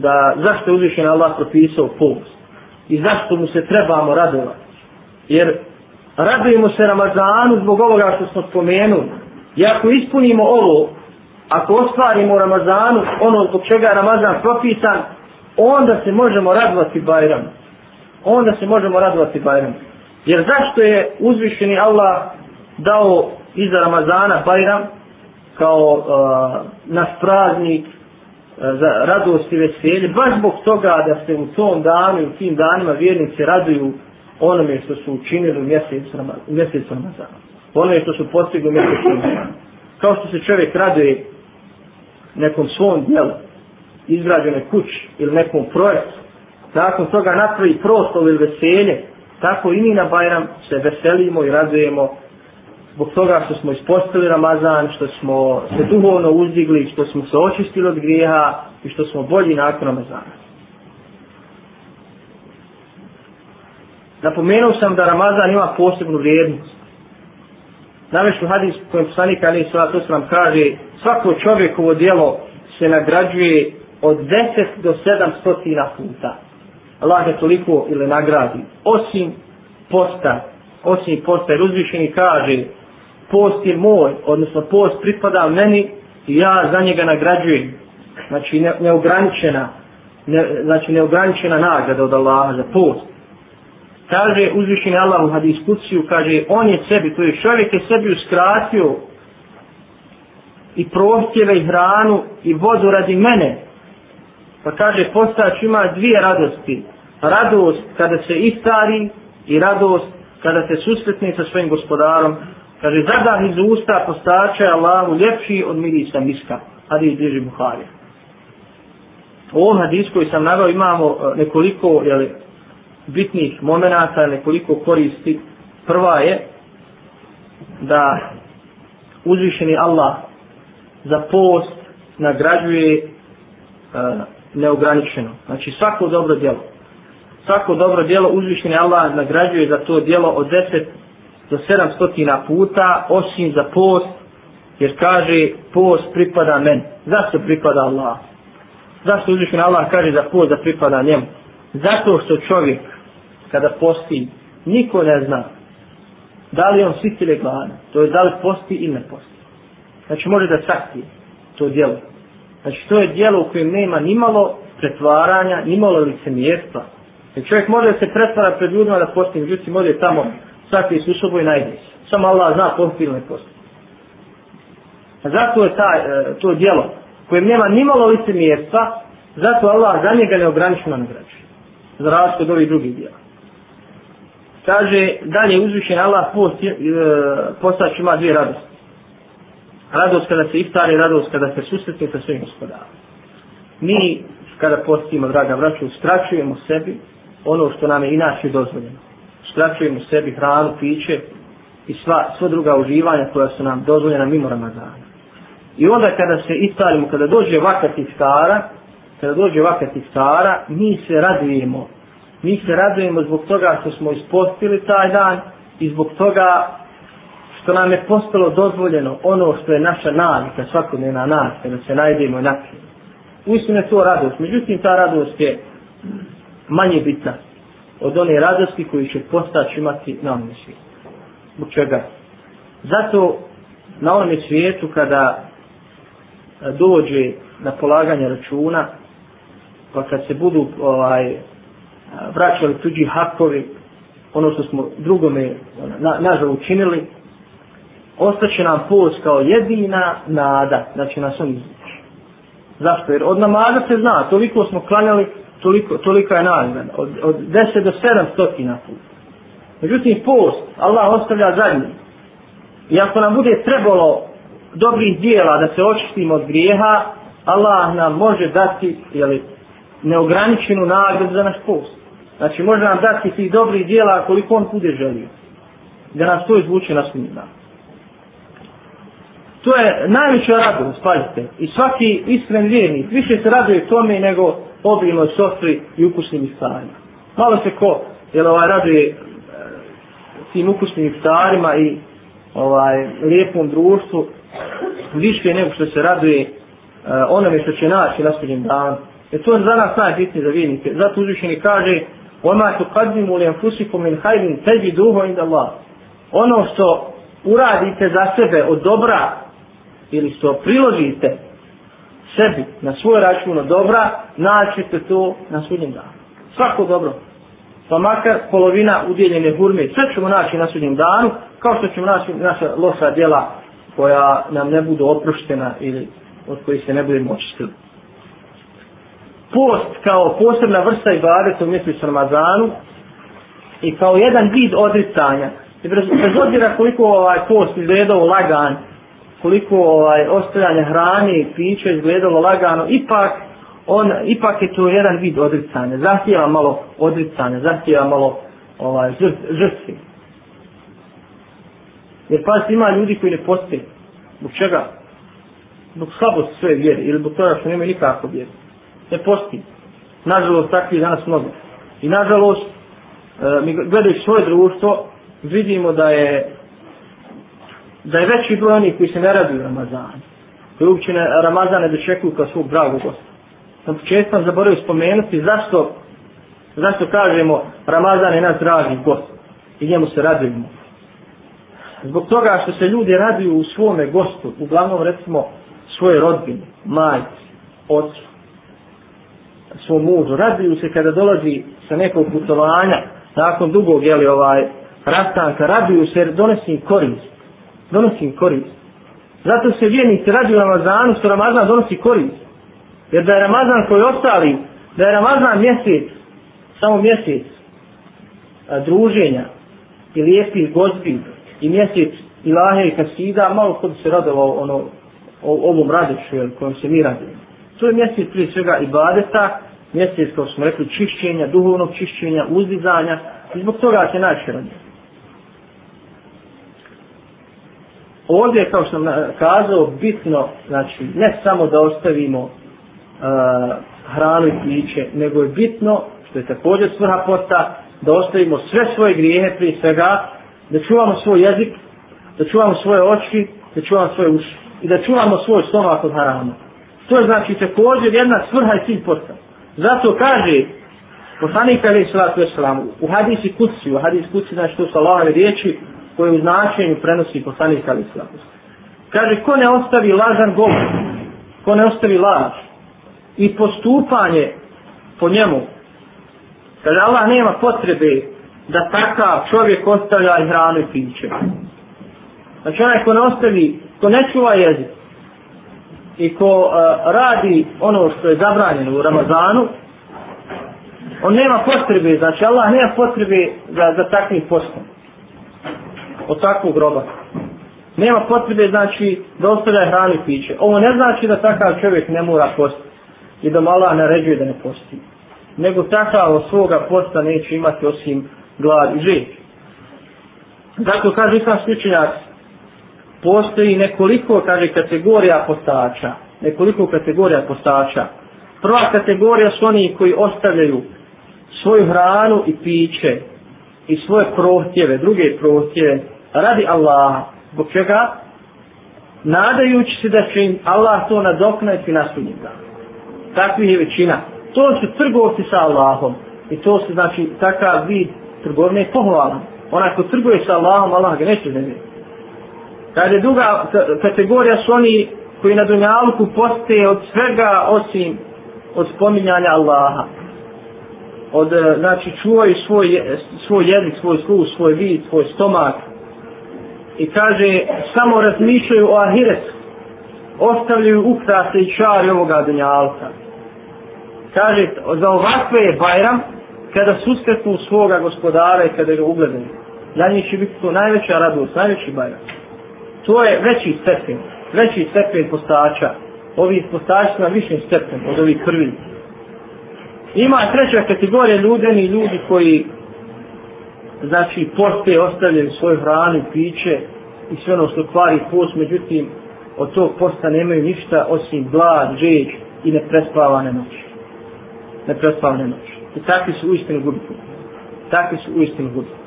da zašto je uzvišen Allah propisao post i zašto mu se trebamo radovati. Jer radujemo se Ramazanu zbog ovoga što smo spomenuli. I ako ispunimo ovo, ako ostvarimo Ramazanu ono zbog čega je Ramazan propisan, onda se možemo radovati Bajram. Onda se možemo radovati Bajram. Jer zašto je uzvišeni Allah dao iza Ramazana Bajram kao uh, naš praznik E, za radost i veselje, baš zbog toga da se u tom danu i u tim danima vjernici raduju onome što su učinili u mjesecu Ramazana. Onome što su postigli u mjesecu Ramazana. Kao što se čovjek raduje nekom svom dijelu, izgrađene kući ili nekom projektu, nakon toga napravi prostor ili veselje, tako i mi na Bajram se veselimo i radujemo zbog toga što smo ispostili Ramazan, što smo se duhovno uzdigli, što smo se očistili od grijeha i što smo bolji nakon Ramazana. Napomenuo sam da Ramazan ima posebnu vrijednost. Navešu hadis kojem poslanik Ali Svala nam kaže svako čovjekovo dijelo se nagrađuje od 10 do 700 puta. Allah je toliko ili nagradi. Osim posta, osim posta, jer uzvišeni kaže post je moj, odnosno post pripada meni i ja za njega nagrađujem. Znači ne, neograničena, ne, znači neograničena nagrada od Allaha za post. Kaže uzvišeni Allah u hadiskuciju, kaže on je sebi, to je čovjek je sebi uskratio i prohtjeve i hranu i vodu radi mene. Pa kaže postač ima dvije radosti. Radost kada se istari i radost kada se susretne sa svojim gospodarom Kaže, zadah iz usta postače Allahu ljepši od mirisa miska. Hadis bliži Buharija. U ovom hadisu koji sam naveo imamo e, nekoliko jeli, bitnih momenata, nekoliko koristi. Prva je da uzvišeni Allah za post nagrađuje e, neograničeno. Znači svako dobro djelo. Svako dobro djelo uzvišeni Allah nagrađuje za to djelo od 10 za 700 puta osim za post jer kaže post pripada meni. zašto pripada Allah? Zašto uzvišen Allah kaže za post da pripada njemu? Zato što čovjek kada posti niko ne zna da li on sit ili gladan to je da li posti ili ne posti. Znači može da sakti to djelo. Znači to je djelo u kojem nema nimalo pretvaranja nimalo licemjerstva. Jer čovjek može da se pretvara pred ljudima da posti, međutim može tamo sakri su sobo najde se. Samo Allah zna postoji ili ne postoji. A zato je taj, e, to djelo koje nema ni malo lice mjesta, zato Allah za njega ne ograničeno nagrađuje. Za razliku od ovih drugih djela. Kaže, dalje uzvišen Allah post, e, postać ima dvije radosti. Radost kada se iftari, radost kada se susretne sa svojim gospodarom. Mi, kada postimo, draga braću, uskraćujemo sebi ono što nam je inače dozvoljeno skraćujemo sebi hranu, piće i sva, sva druga uživanja koja su nam dozvoljena mimo Ramazana. I onda kada se istarimo, kada dođe vakat iftara, kada dođe vakat iftara, mi se radujemo. Mi se radujemo zbog toga što smo ispostili taj dan i zbog toga što nam je postalo dozvoljeno ono što je naša navika, svakodnevna navika, da se najdemo i napijemo. Uistinu je to radost, međutim ta radost je manje bitna od one radosti koji će postać imati na onom svijetu. Zbog čega? Zato na onom svijetu kada e, dođe na polaganje računa, pa kad se budu ovaj, e, vraćali tuđi hakovi, ono što smo drugome ono, na, nažal učinili, ostaće nam post kao jedina nada da će nas on izvući. Zašto? Jer od namaza se zna, toliko smo klanjali, toliko, tolika je nagrada, od, od 10 do 7 stotina puta. Međutim, post, Allah ostavlja zadnji. I ako nam bude trebalo dobrih dijela da se očistimo od grijeha, Allah nam može dati jeli, neograničenu nagradu za naš post. Znači, može nam dati tih dobrih dijela koliko on bude želio. Da nas to izvuče na smijem To je najveća radost, pazite. I svaki iskren vjernik više se raduje tome nego obilnoj sofri i ukusnim iftarima. Malo se ko, jel ovaj raduje e, tim ukusnim iftarima i ovaj lijepom društvu više nego što se raduje uh, onome što će naći na sudnjem danu. Jer to je za nas najbitnije za vjernike. Zato uzvišeni kaže وَمَا تُقَدِّمُ لِيَنْفُسِكُمْ مِنْ خَيْرٍ تَجِدُوهُ عِنْدَ اللَّهِ Ono što uradite za sebe od dobra ili što priložite sebi na svoj račun od dobra, naćete to na sudnjem danu. Svako dobro. Pa makar polovina udjeljene hurme, sve ćemo naći na sudnjem danu, kao što ćemo naći naša loša djela koja nam ne budu oproštena ili od kojih se ne budemo očistili. Post kao posebna vrsta ibadeta u mjesecu Ramazanu i kao jedan vid odricanja, i bez, bez obzira koliko ovaj post izgledao lagan, koliko ovaj ostajanje hrane i pića izgledalo lagano, ipak on ipak je to jedan vid odricanja. Zahtijeva malo odricanja, zahtijeva malo ovaj žrtvi. Jer pa ima ljudi koji ne postoje. Zbog čega? Zbog slabosti svoje vjere ili zbog toga što nema nikako vjere. Ne posti. Nažalost, takvi danas mnogo. I nažalost, eh, mi gledajući svoje društvo, vidimo da je da je veći broj onih koji se ne radi u Ramazanu, Koji uopće ne, Ramazane dočekuju kao svog dragog gosta. Na početku sam zaboravio spomenuti zašto zašto kažemo Ramazan je naš dragi gost i njemu se radujemo. Zbog toga što se ljudi raduju u svome gostu, uglavnom recimo svoje rodbine, majci, ocu, svom mužu, raduju se kada dolazi sa nekog putovanja, nakon dugog, jeli, ovaj, rastanka, raduju se jer donosi korist. Donosi im korist. Zato se vjernici raduju Ramazanu, što Ramazan donosi korist. Jer da je Ramazan koji ostali, da je Ramazan mjesec, samo mjesec a, druženja i lijepih gozbi i mjesec ilahe i kasida, malo kod se radilo ono, o, ovom radeću kojom se mi radimo. To je mjesec prije svega i badeta, mjesec kao smo rekli čišćenja, duhovnog čišćenja, uzdizanja i zbog toga se najčešće radimo. Ovdje, kao što sam kazao, bitno, znači, ne samo da ostavimo uh, hranu i piće, nego je bitno, što je također svrha posta, da ostavimo sve svoje grijehe prije svega, da čuvamo svoj jezik, da čuvamo svoje oči, da čuvamo svoje uši i da čuvamo svoj stomak od harama. To je znači također jedna svrha i cilj posta. Zato kaže poslanik Ali Salatu Veselam u hadisi kuci, u hadisi kuci znači to su Allahove riječi koje u značenju prenosi poslanik Ali Salatu Kaže ko ne ostavi lažan govor, ko ne ostavi laž i postupanje po njemu, kaže Allah nema potrebe da takav čovjek ostavlja i hranu i piće. Znači onaj ko ne ostavi, ko ne čuva jezik i ko uh, radi ono što je zabranjeno u Ramazanu, on nema potrebe, znači Allah nema potrebe za, za takvim postom. Od takvog groba. Nema potrebe, znači, da ostavlja hranu i piće. Ovo ne znači da takav čovjek ne mora postiti i da mu Allah naređuje da ne posti. Nego takav od svoga posta neće imati osim glad i žeć. Zato kaže sam slučenjak, postoji nekoliko, kaže, kategorija postača. Nekoliko kategorija postača. Prva kategorija su oni koji ostavljaju svoju hranu i piće i svoje prohtjeve, druge prohtjeve, radi Allaha. Zbog čega? Nadajući se da će im Allah to nadoknati na sudnjem Takvih je većina. To su trgovci sa Allahom. I to se znači takav vid trgovine pohvala. Onaj ko trguje sa Allahom, Allah ga neće zemlje. Kada je druga kategorija su oni koji na dunjalku postoje od svega osim od spominjanja Allaha. Od, eh, znači, čuvaju svoj, svoj jezik, svoj sluh, svoj vid, svoj stomak. I kaže, samo razmišljaju o ahiretu. Ostavljaju ukrase i čari ovoga dunjalka. Kaže, za ovakve je Bajram, kada susretnu svoga gospodara i kada ga ugledaju. Za njih će biti to najveća radost, najveći bajram. To je veći stepen, veći stepen postača. Ovi postači su na višem stepen od ovih krvi. Ima treća kategorija ljudeni ljudi koji znači poste ostavljaju svoju hranu piće i sve ono što kvari post, međutim od tog posta nemaju ništa osim glad, žeđ i neprespavane noći. Neprespavane noći. I takvi su uistinu gubitni. Takvi su uistinu gubitni.